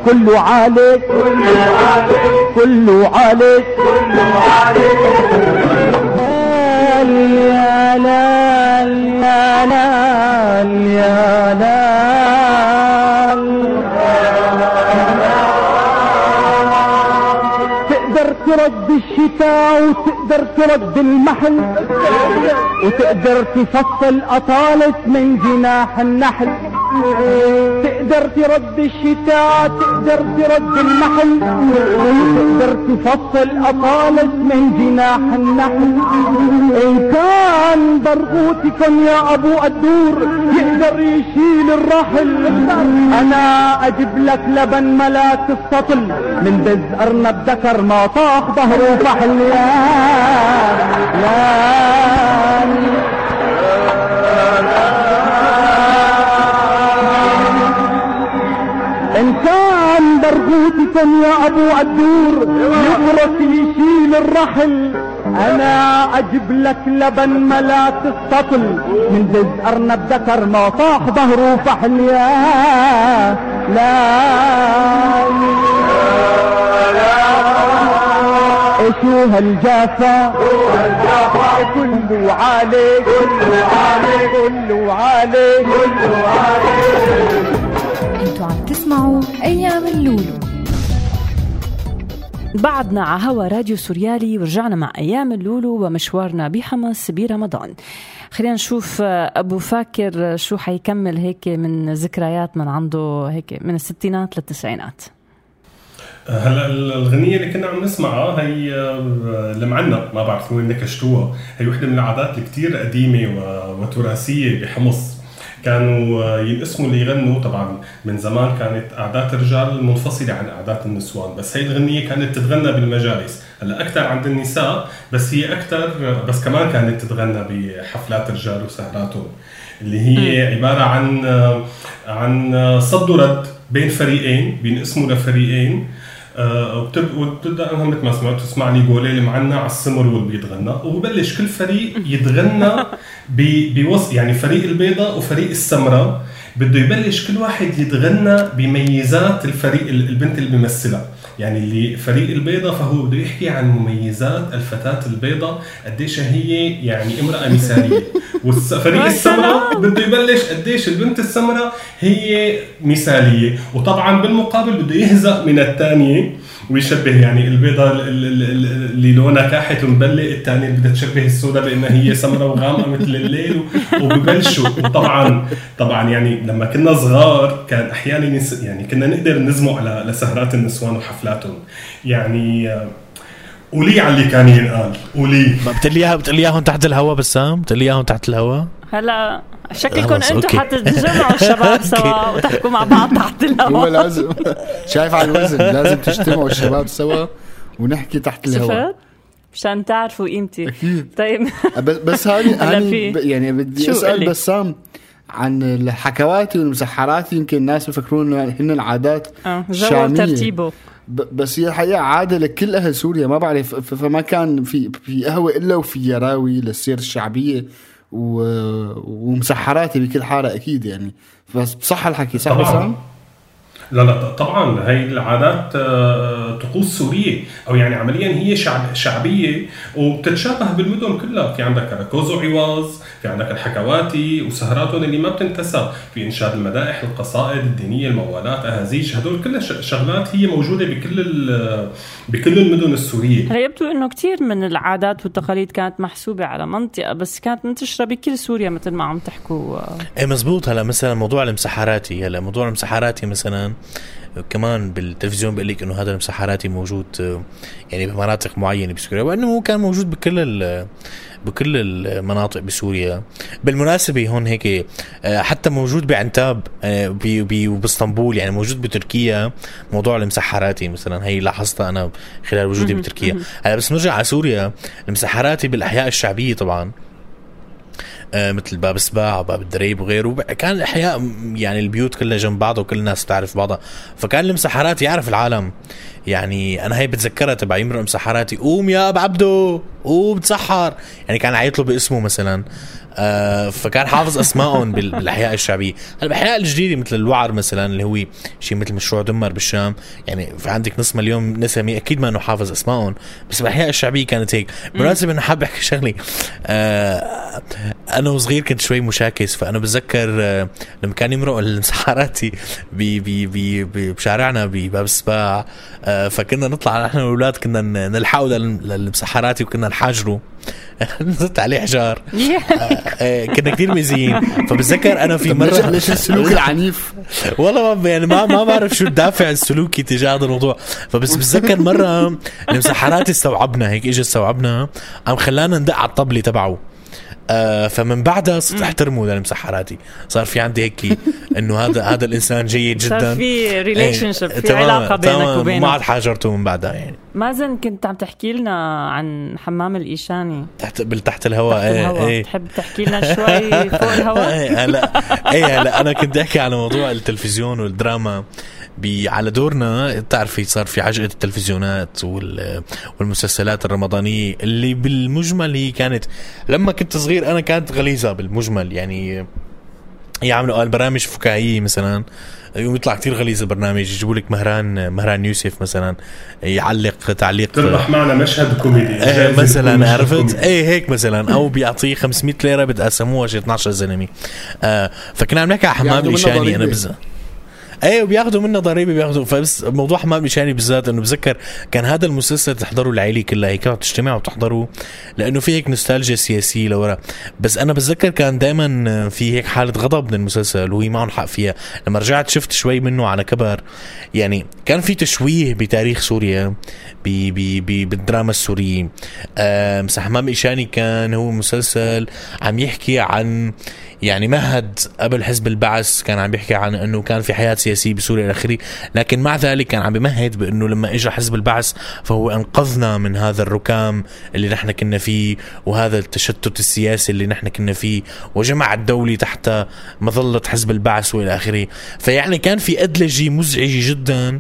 كله عليك كله عليك يا لال يا لال يا لال تقدر ترد الشتاء وتقدر ترد المحل وتقدر تفصل أطالة من جناح النحل. تقدر ترد الشتاء تقدر ترد المحل تقدر تفصل أطالة من جناح النحل. إن كان برغوتكم يا أبو الدور يقدر يشيل الرحل. أنا أجيب لك لبن ملاك السطل من بز أرنب ذكر ما طاح ظهره فحل. يا لا إن كان برغوتكم يا أبو الدور يبرك يشيل الرحل أنا أجيب لك لبن ملاك السطل من دز أرنب ذكر ما طاح ظهره فحل يا لا شو روها الجافة روها الجافة كله عليك كله عليك كله عليك كله عليك تسمعوا أيام اللولو. بعدنا على هوا راديو سوريالي ورجعنا مع أيام اللولو ومشوارنا بحمص برمضان. خلينا نشوف آه، أبو فاكر شو حيكمل هيك من ذكريات من عنده هيك من الستينات للتسعينات. هلا الغنية اللي كنا عم نسمعها هي آه، لمعنا ما بعرف وين نكشتوها. هي وحدة من العادات الكتير قديمة وتراثية بحمص. كانوا آه، ينقسموا اللي يغنوا طبعا من زمان كانت عادات الرجال منفصلة عن عادات النسوان بس هي الغنية كانت تتغنى بالمجالس. هلأ أكثر عند النساء بس هي أكثر بس كمان كانت تتغنى بحفلات الرجال وسهراتهم اللي هي عبارة عن آه، عن آه، صد ورد بين فريقين بينقسموا لفريقين. آه، وبتبدأ انها مثل ما سمعت تسمع لي جولين معنا على السمر والبيض غنى وببلش كل فريق يتغنى <laughs> ب- بوص يعني فريق البيضاء وفريق السمراء بده يبلش كل واحد يتغنى بميزات الفريق ال- البنت اللي بيمثلها. يعني اللي فريق البيضاء فهو بده يحكي عن مميزات الفتاة البيضاء قديش هي يعني امرأة مثالية. <laughs> شاء السمراء. بده يبلش قديش البنت السمراء هي مثالية. وطبعا بالمقابل بده يهزأ من الثانية. ويشبه يعني البيضة ال- ال- ال- اللي لونها كاحت ومبلق الثانية اللي بدها تشبه السوداء بأنها هي سمراء وغامقة مثل الليل وببلشوا. وطبعا طبعا يعني لما كنا صغار كان أحيانا نس يعني كنا نقدر نزمق على لسهرات النسوان وحفلاتهم. يعني آه، قولي على اللي كان ينقال. قولي. ما بتقلي إياهم تحت الهوا بسام؟ بتقلي إياهم تحت الهوا؟ هلا شكلكم أنتم. حتتجمعوا <laughs> الشباب سوا وتحكوا مع بعض تحت هو الهواء لازم شايف على الوزن لازم تجتمعوا الشباب سوا ونحكي تحت الهواء شفت؟ مشان تعرفوا قيمتي أكيد طيب بس بس <laughs> هاني هاني يعني بدي أسأل؟ بسام عن الحكواتي والمسحرات يمكن الناس بفكرون إنه هن العادات آه جو شامية. ترتيبه ب- بس هي الحقيقة عادة لكل أهل سوريا ما بعرف ف- فما كان في في قهوة إلا وفي يراوي للسير الشعبية. ومسحراتي بكل حاره أكيد يعني بس بصح الحكي صح طبعاً. لا لا طبعا هي العادات آه، طقوس سورية أو يعني عمليا هي شعب شعبية وبتتشابه بالمدن كلها. في عندك كراكوز وعواز في عندك الحكواتي وسهراتهم اللي ما بتنتسى في إنشاد المدائح القصائد الدينية الموالات أهازيج هدول كلها ش- شغلات هي موجودة بكل ال- بكل المدن السورية. هلا يبدو إنه كثير من العادات والتقاليد كانت محسوبة على منطقة بس كانت منتشرة بكل سوريا مثل ما عم تحكوا. إيه مزبوط. هلا مثلا موضوع المسحراتي هلا موضوع المسحراتي مثلا كمان بالتلفزيون بيقول لك إنه هذا المسحراتي موجود آه، يعني بمناطق معينة بسوريا وإنه هو كان موجود بكل ال- بكل المناطق بسوريا. بالمناسبة هون هيك آه، حتى موجود بعنتاب آه، ب- ب- وباسطنبول يعني موجود بتركيا موضوع المسحراتي مثلا هي لاحظتها أنا خلال وجودي بتركيا. هلا بس نرجع على سوريا المسحراتي بالأحياء الشعبية طبعا. مثل باب سباع وباب الدريب وغيره. كان الأحياء يعني البيوت كلها جنب بعضها وكل الناس تعرف بعضها. فكان المسحرات يعرف العالم. يعني أنا هي بتذكرها تبع يمرق مسحراتي قوم يا ابو عبدو قوم تسحر. يعني كان عيط له باسمه مثلا. آه فكان حافظ اسمائهم بال- بالأحياء الشعبية. هلا بالاحياء الجديدة مثل الوعر مثلا اللي هو شيء مثل مشروع دمر بالشام. يعني في عندك نص مليون نسمي أكيد ما إنه حافظ اسمائهم بس بالأحياء الشعبية كانت هيك. بالمناسبه إنه حابب أحكي شغلة آه أنا وصغير كنت شوي مشاكس فأنا بتذكر آه لما كان يمرق المسحراتي بي بي بي بي بشارعنا بباب السباع آه فكنا نطلع نحن والأولاد كنا ن- نلحقوا لل- للمسحراتي وكنا نحاجره <laughs> نزت عليه حجار. <laughs> آه، كنا كثير مأذيين. فبتذكر أنا في مرة ليش- السلوك <laughs> العنيف؟ والله ما يعني ما ما بعرف شو الدافع السلوكي تجاه هذا الموضوع. فبس بتذكر مرة المسحرات استوعبنا هيك اجى استوعبنا قام خلانا ندق على الطبلة تبعه. آه فمن بعدها صرت أحترمه للمسحراتي صار في عندي هيك إنه هذا هذا الإنسان جيد صار جدا. في إيه، relationship، في تمام- علاقة بينك وبينه. وما عاد حاجرته من بعدها يعني. مازن كنت عم تحكي لنا عن حمام الإيشاني. تحت تحت الهواء تحت إيه الهواء. إيه. تحب تحكي لنا شوي فوق <laughs> الهواء؟ إيه هلا إيه هلا أنا كنت أحكي على موضوع التلفزيون والدراما. على دورنا. بتعرفي صار في عجقة التلفزيونات وال والمسلسلات الرمضانية اللي بالمجمل هي كانت لما كنت صغير أنا كانت غليظة بالمجمل. يعني يعملوا قال برامج فكاهية مثلا يوم يطلع كتير غليظ البرنامج يجيبوا لك مهران مهران يوسف مثلا يعلق تعليق. تربح معنا مشهد كوميدي. إيه يكون مثلا عرفت. إيه هيك مثلا. أو بيعطيه 500 ليرة بتقسموها شي 12 زلمة. آه فكنا عم نحكي على حمام منها الايشاني أنا. بز إيه وبياخذوا منه ضريبة بياخذوا فبس موضوع حمام ايشاني بالذات. انه بذكر كان هذا المسلسل تحضره العائلة كلها هيك تجتمع وتحضره لأنه في هيك نوستالجيا سياسية لورا. بس أنا بتذكر كان دائما في هيك حالة غضب من المسلسل وهي معهم حق فيها. لما رجعت شفت شوي منه على كبر. يعني كان في تشويه بتاريخ سوريا. بالدراما السورية. حمام إيشاني كان هو مسلسل عم يحكي عن يعني مهد قبل حزب البعث كان عم يحكي عن إنه كان في حياة سياسية بسوريا إلى آخره. لكن مع ذلك كان عم بمهد بإنه لما اجى حزب البعث فهو أنقذنا من هذا الركام اللي نحن كنا فيه وهذا التشتت السياسي اللي نحن كنا فيه وجمع الدولة تحت مظلة حزب البعث وإلى آخره. فيعني كان في أدلجة مزعجة جدا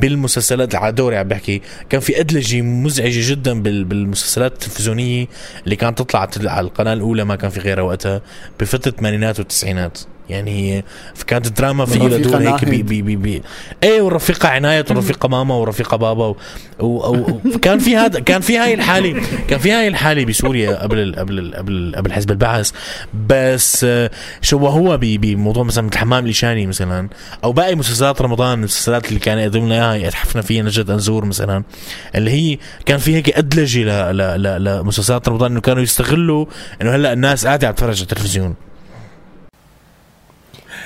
بالمسلسلات على دوري عم بحكي. كان في أدلجة مزعجة جدا بال- بالمسلسلات التلفزيونية اللي كانت تطلع على القناة الأولى ما كان في غيرها وقتها بفترة الثمانينات والتسعينات. يعني هي كانت الدراما في دور هيك بي. بي بي بي. إيه والرفيقه عناية والرفيقه ماما والرفيقه بابا و... و... و... كان في هذا كان في هاي الحالة كان في هاي الحالة بسوريا قبل ال... قبل ال... قبل ال... قبل حزب البعث. بس آه، شو هو ب- بموضوع مثلا مثل حمام الإيشاني مثلا أو باقي مسلسلات رمضان المسلسلات اللي كان يقدم لنا اياها يتحفنا فيها نجد أنزور مثلا اللي هي كان في هيك أدلجة ل... ل... ل... لمسلسلات رمضان إنه كانوا يستغلوا إنه هلأ الناس قاعدة عم تتفرج على التلفزيون.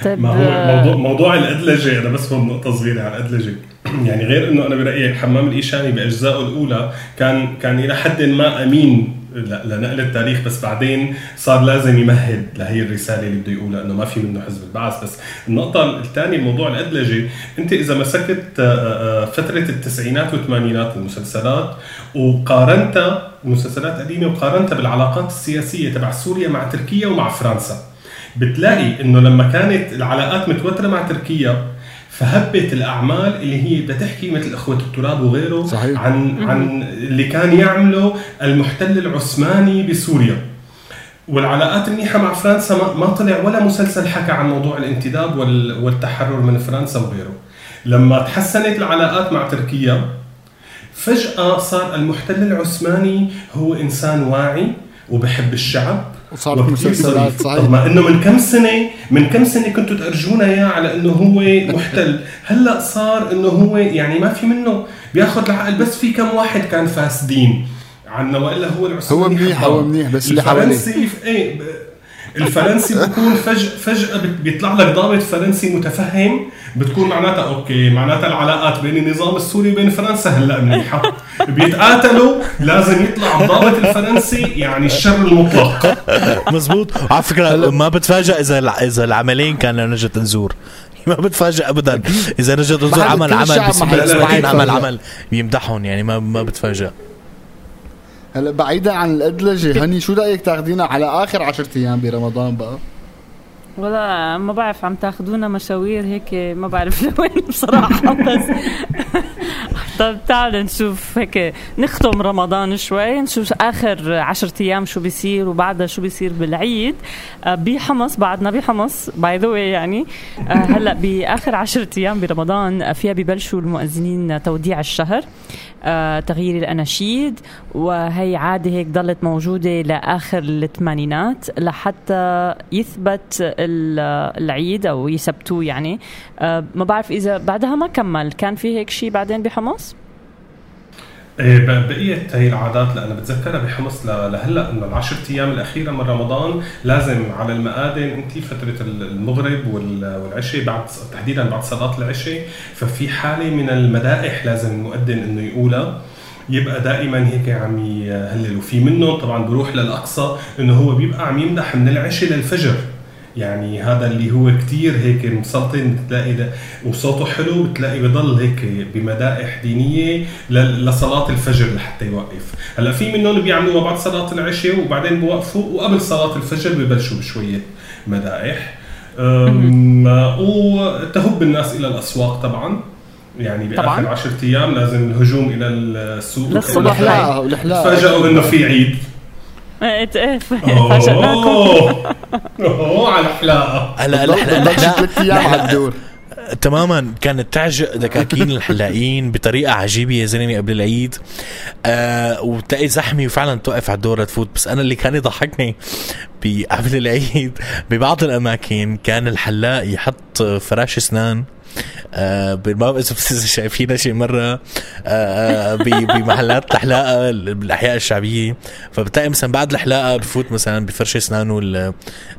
طيب ما هو آه، موضوع موضوع الأدلجة أنا بس هون نقطة صغيرة على الأدلجة. يعني غير إنه أنا برأيي حمام الإيشاني بأجزائه الأولى كان كان إلى حد ما أمين لنقل التاريخ بس بعدين صار لازم يمهد لهي الرسالة اللي بده يقولها إنه ما في منه حزب البعث. بس النقطة الثانية موضوع الأدلجة أنت إذا مسكت آه، آه، فترة التسعينات والثمانينات المسلسلات وقارنتها المسلسلات القديمه وقارنتها بالعلاقات السياسية تبع سوريا مع تركيا ومع فرنسا. بتلاقي إنه لما كانت العلاقات متوترة مع تركيا فهبت الأعمال اللي هي بدها تحكي مثل إخوة التراب وغيره صحيح. عن عن اللي كان يعمله المحتل العثماني بسوريا. والعلاقات المنيحة مع فرنسا ما, طلع ولا مسلسل حكى عن موضوع الانتداب وال- والتحرر من فرنسا وغيره. لما تحسنت العلاقات مع تركيا فجأة صار المحتل العثماني هو إنسان واعي وبحب الشعب وصارت مسلسلات،. صحيح. طب ما إنه من كم سنة من كم سنة كنتوا تأرجونا إياه على إنه هو محتل هلأ صار إنه هو يعني ما في منه بياخذ العقل بس في كم واحد كان فاسدين عنا وإلا هو العثماني هو منيح. هو منيح بس اللي حواليه إيه ب- الفرنسي بكون فجأة فجأة بيطلع لك ضابط فرنسي متفهم بتكون معناتها أوكي معناتها العلاقات بين النظام السوري وبين فرنسا هلأ منيحة. بيتقاتلوا لازم يطلع الضابط الفرنسي يعني الشر المطلق. مزبوط. وعلى فكرة ما بتفاجئ إذا إذا العملين كان لنجد انزور <laughs> ما بتفاجئ ابدا. إذا نجد انزور بعد عمل عمل بس عمل حيتفاجئ. عمل بيمدحهم يعني ما ما بتفاجئ هلا بعيدا عن الادلجه هني شو رأيك تاخذينا على آخر 10 أيام برمضان بقى؟ ولا ما بعرف عم تاخذونا مشاوير هيك ما بعرف <laughs> لوين بصراحة بس طب تعالوا نشوف هيك نختم رمضان شوي نشوف آخر عشرة أيام شو بيصير وبعدها شو بيصير بالعيد. آه، بحمص بعدنا بحمص باي ذا يعني. آه، هلأ بآخر عشرة أيام برمضان آه، فيها ببلشوا المؤذنين توديع الشهر تغيير الأناشيد وهي عادة هيك ضلت موجودة لآخر الثمانينات لحتى يثبت ال- العيد أو يثبتوه يعني. ما بعرف إذا بعدها ما كمل كان في هيك شيء بعدين بحمص؟ بقية هي العادات لأنا بتذكرها بحمص لهلأ إنه العشر أيام الأخيرة من رمضان لازم على المآذن أنت فترة ال- المغرب وال- والعشاء بعد تحديدا بعد صلاه العشاء ففي حالة من المدائح لازم المؤذن إنه يقولها. يبقى دائما هيك عم يهلل وفي منهم طبعا بروح للأقصى إنه هو بيبقى عم يمدح من العشاء للفجر. يعني هذا اللي هو كتير هيك مسلطن بتلاقي ده وصوته حلو بتلاقي بضل هيك بمدائح دينية لصلاة الفجر لحتى يوقف. هلأ في منهم اللي بيعملوها بعد صلاة العشاء وبعدين بوقفوا وقبل صلاة الفجر ببلشوا بشوية مدائح. وتهب الناس إلى الأسواق طبعا. يعني بآخر طبعاً. 10 أيام لازم الهجوم إلى السوق. للصبح. والحلاقه تفاجئوا إنه في عيد. فاجئناكم أوه. على الحلاقه هلا الحلاقه الدور. تماما. كانت تعجق دكاكين الحلاقين بطريقة عجيبة يا زلمة قبل العيد. آه وتلاقي زحمة وفعلا توقف على الدور تفوت بس أنا اللي كان يضحكني قبل العيد ببعض الأماكن كان الحلاق يحط فراش أسنان آه ما بعرف إذا شايفينها شي مرة آه آه <laughs> بمحلات الحلاقه بالاحياء الشعبيه فبتلاقي مثلا بعد الحلاقه بفوت مثلا بفرش أسنانه ال-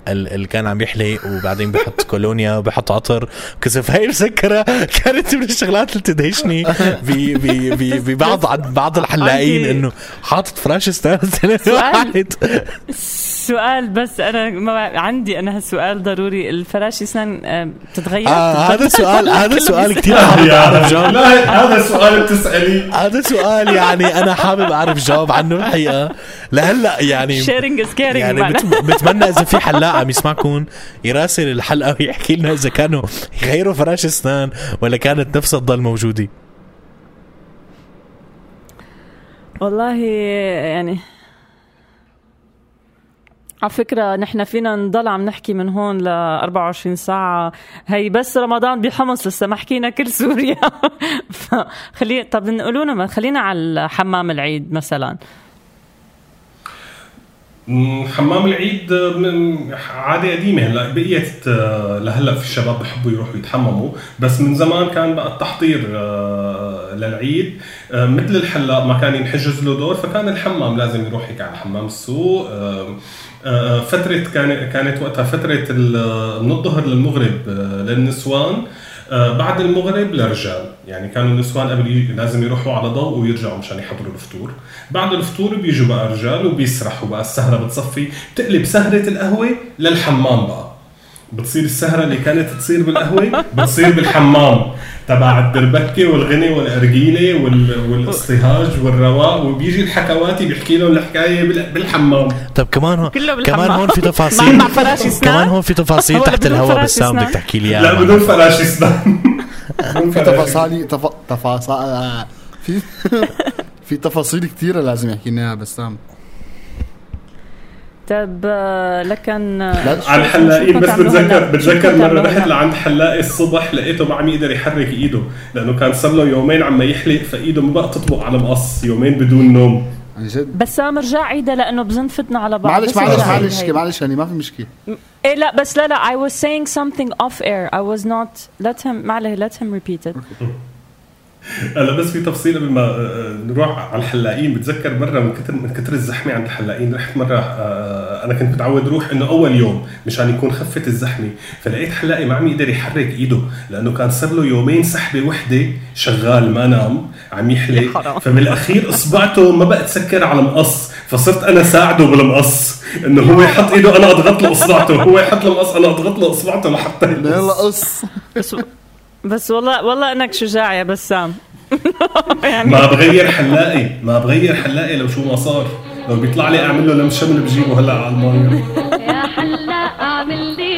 ال- اللي كان عم يحلق وبعدين بحط <laughs> كولونيا وبحط عطر كسف هاي مسكره كانت من الشغلات اللي تدهشني ببعض بعض الحلاقين إنه حاطط فراش أسنان سؤال. واحد سؤال بس أنا ما عندي أنا هالسؤال ضروري الفراش أسنان بتتغير آه هذا بتتبدل؟ سؤال هذا سؤال. كثير حابب أعرف جواب. هذا سؤال بتسالي هذا سؤال يعني أنا حابب أعرف جواب عنه الحقيقة. لهلأ يعني is caring يعني بتمنى إذا في حلاق عم يسمعكم يراسل الحلقة ويحكي لنا إذا كانوا يغيروا فراش أسنان ولا كانت نفسها تضل موجودة. والله يعني على فكرة نحن فينا نضل عم نحكي من هون ل 24 ساعة. هي بس رمضان بحمص لسه ما حكينا كل سوريا. <laughs> فخلي طب نقولوا لنا خلينا على حمام العيد مثلا. حمام العيد من عادة قديمة. هلأ بقيت آه، لهلأ في الشباب بحبوا يروحوا يتحمموا. بس من زمان كان بقى التحضير آه، للعيد. آه، مثل الحلاق ما كان ينحجز له دور فكان الحمام لازم يروح هيك على حمام السوق. فترة كان كانت وقتها فترة من الظهر للمغرب آه، للنسوان آه، بعد المغرب للرجال. يعني كانوا النسوان قبل لازم يروحوا على ضوء ويرجعوا مشان يحضروا الفطور. بعد الفطور بيجوا بقى رجال وبيسرحوا بقى. السهرة بتصفي. بتقلب سهرة القهوة للحمام بقى. بتصير السهرة اللي كانت تصير بالقهوة بتصير بالحمام. تبع الدربكة والغني والأرجيلة وال- والإصطهاج والرواق وبيجي الحكواتي بيحكي لهم الحكاية بال- بالحمام طب كمان هون كله بالحمام. <laughs> كمان هون في تفاصيل مع فراش اسنان؟ كمان هون في تفاصيل تحت الهواء بسام؟ بدك تحكي لي لا اياها بدون فراش اسنان <laughs> في تفاصيل تف... تفاصيل في <laughs> في تفاصيل كثيرة لازم يحكي لنا إياها بسام آه، لكن على الحلاقين بس بتذكر بتذكر مرة رحت لعند حلاق الصبح لقيته ما عم يقدر يحرك إيده؟ لأنه كان صار له يومين عم يحلق فإيده ما بقى تطبق على مقص يومين بدون نوم. عن جد؟ بس عم رجع عيدها لأنه بزن فتنا على بعض. معلش معلش معلش. معلش هاني ما في مشكلة. إيه لا بس لا لا I was saying something off air. I was not let him معلش let him repeat it. هلا بس في تفصيل قبل ما آه، آه، نروح على الحلاقين. بتذكر مرة من كثر من كثر الزحمة عند الحلاقين رحت مرة آه، أنا كنت متعود أروح إنه أول يوم مشان يكون خفت الزحمة. فلقيت حلاقي ما عم يقدر يحرك إيده لأنه كان صار له يومين سحبة وحدة شغال ما نام عم يحلق. فبالاخير أصبعته ما بقى تسكر على مقص فصرت أنا ساعده بالمقص. إنه هو يحط إيده أنا أضغط له أصبعته هو يحط له مقص أنا أضغط له أصبعته لحتى يلا قص. <laughs> بس والله والله إنك شجاع يا بسام <laughs> يعني ما بغير حلاقي ما بغير حلاقي لو شو ما صار لو بيطلع لي أعمل له لم شمل بجيبه هلا على الماية. يا حلاق أعمل لي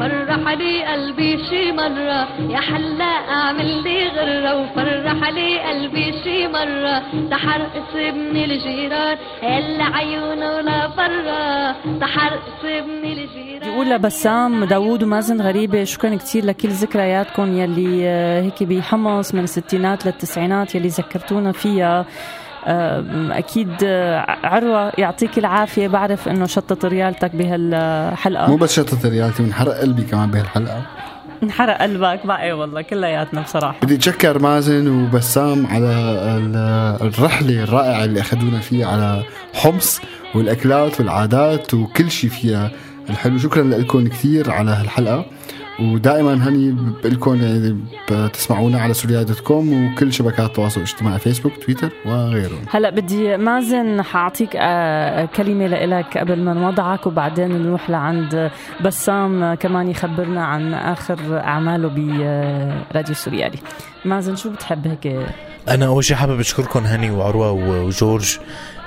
وفرح لي قلبي شي مرة. يا حلاق أعمل لي غرة وفرح لي قلبي شي مرة. تحرقص ابن الجيران هلا عيونه لبرا تحرقص ابن الجيران. بيقول لبسام داوود ومازن غريبة. شكرا كتير لكل ذكرياتكم يلي آه، هيك بحمص من الستينات للتسعينات يلي ذكرتونا فيها. أكيد آه، عروة يعطيك العافية. بعرف إنه شطت ريالتك بهالحلقة. مو بس شطة ريالتي منحرق قلبي كمان بهالحلقة. انحرق قلبك. بقى اي والله كلياتنا بصراحة. بدي أتشكر مازن وبسام على ال- الرحلة الرائعة اللي أخذونا فيها على حمص والأكلات والعادات وكل شيء فيها الحلو. شكرا لكم كثير على هالحلقة. ودائما هني بقول لكم يعني بتسمعونا على سوريالي dot com وكل شبكات التواصل الاجتماعي فيسبوك تويتر وغيرهم. هلا بدي مازن حاعطيك آه، كلمة لإلك قبل ما نودعك وبعدين نروح لعند بسام آه، كمان يخبرنا عن آخر أعماله براديو سوريالي. مازن شو بتحب هيك؟ أنا أول شيء حابب أشكركم هاني وعروة وجورج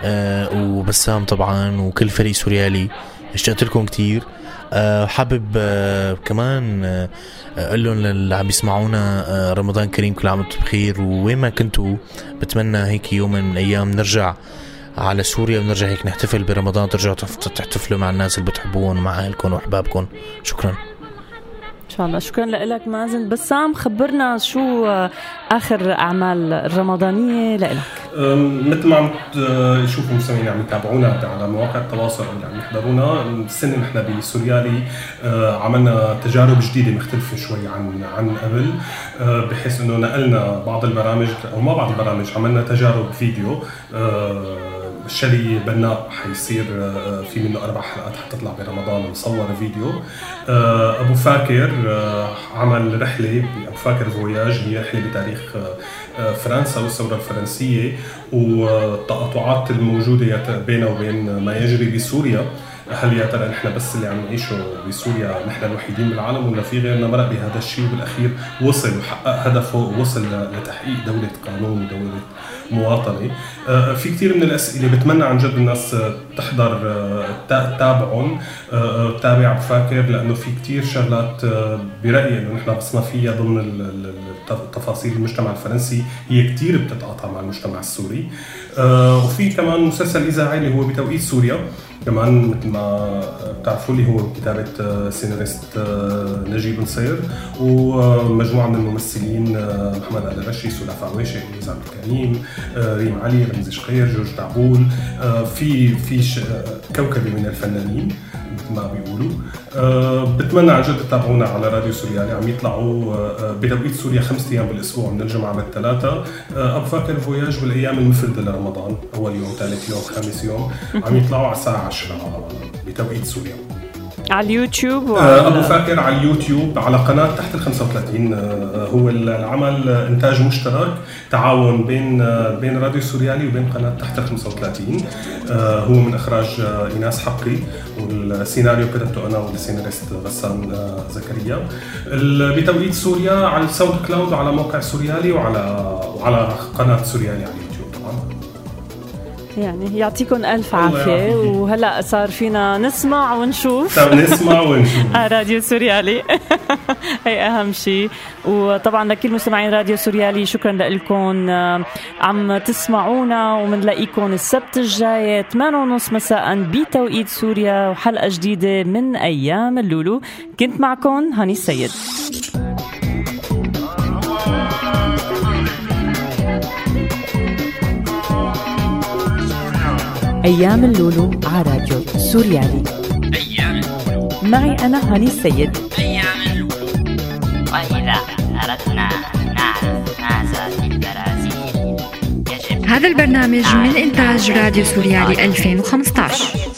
آه وبسام طبعا وكل فريق سوريالي اشتقت لكم كثير آه حابب آه كمان آه أقول لهم للي عم يسمعونا آه رمضان كريم كل عام وأنتم بخير. ووين ما كنتوا بتمنى هيك يوم من الأيام نرجع على سوريا بنرجع هيك نحتفل برمضان ترجعوا تف- تحتفلوا مع الناس اللي بتحبوهم ومع أهلكم وأحبابكم. شكرا. إن شاء الله. شكرا لك مازن. بسام خبرنا شو آه، آخر أعمال الرمضانية لك مثل ما عم تشوفوا المستمعين عم يتابعونا على مواقع التواصل اللي عم يحضرونا السنة نحن بسوريالي أه، عملنا تجارب جديدة مختلفة شوي عن عن قبل أه، بحيث إنه نقلنا بعض البرامج أو ما بعض البرامج عملنا تجارب فيديو أه، شلي بناء حيصير أه، في منه أربع حلقات حتطلع برمضان مصور فيديو. أه، أبو فاكر عمل رحلة أبو فاكر فوياج هي رحلة بتاريخ فرنسا والثورة الفرنسية والتقاطعات الموجودة بينها وبين ما يجري بسوريا. هل يا ترى نحن بس اللي عم نعيشه بسوريا نحن الوحيدين بالعالم ولا في غيرنا مرق بهذا الشيء وبالأخير وصل وحقق هدفه ووصل لتحقيق دولة قانون ودولة مواطنة. آه، في كثير من الأسئلة بتمنى عن جد الناس آه، تحضر آه، تا- تتابعهم تتابع بفاكر لأنه في كثير شغلات برأيي إنه نحن بصنا فيها ضمن تفاصيل المجتمع الفرنسي هي كثير بتتقاطع مع المجتمع السوري. وفي كمان مسلسل إذاعي اللي هو بتوقيت سوريا. كمان مثل ما بتعرفوا لي هو بكتابة آه، سيناريست آه، نجيب نصير ومجموعة من الممثلين آه، محمد آل رشي سلاف عويشة إليز عبد الكريم ريم علي رمزي شقير جورج دعبول آه، في في كوكبة من الفنانين مثل ما بيقولوا. بتمنى عن جد تتابعونا على راديو سوريالي عم يطلعوا بتوقيت سوريا خمسة أيام بالأسبوع من الجمعة للثلاثاء أبو فاكر فوياج بالأيام المفردة لرمضان أول يوم ثالث يوم خامس يوم. عم يطلعوا على الساعة 10 بتوقيت سوريا. على اليوتيوب آه، أبو فاكر على اليوتيوب على قناة تحت ال 35 آه، هو العمل آه، إنتاج مشترك تعاون بين بين راديو سوريالي وبين قناة تحت ال 35 آه، هو من إخراج إيناس حقي والسيناريو كتبته أنا والسيناريست غسان زكريا. بتوقيت سوريا على الساوند كلاود وعلى موقع سوريالي وعلى وعلى قناة سوريالي. على يعني يعطيكم ألف عافية. وهلأ صار فينا نسمع ونشوف. طب نسمع ونشوف. <laughs> راديو سوريالي. <laughs> هي أهم شيء وطبعا لكل مستمعين راديو سوريالي شكرا لكم. عم تسمعونا ومنلاقيكم السبت الجاي 8:30 مساء بتوقيت سوريا وحلقة جديدة من أيام اللولو. كنت معكم هاني السيد. أيام اللولو على راديو سوريالي. معي أنا هاني السيد. وإذا أردنا نعرف ماذا في البرازيل يجب هذا البرنامج من إنتاج راديو سوريالي 2015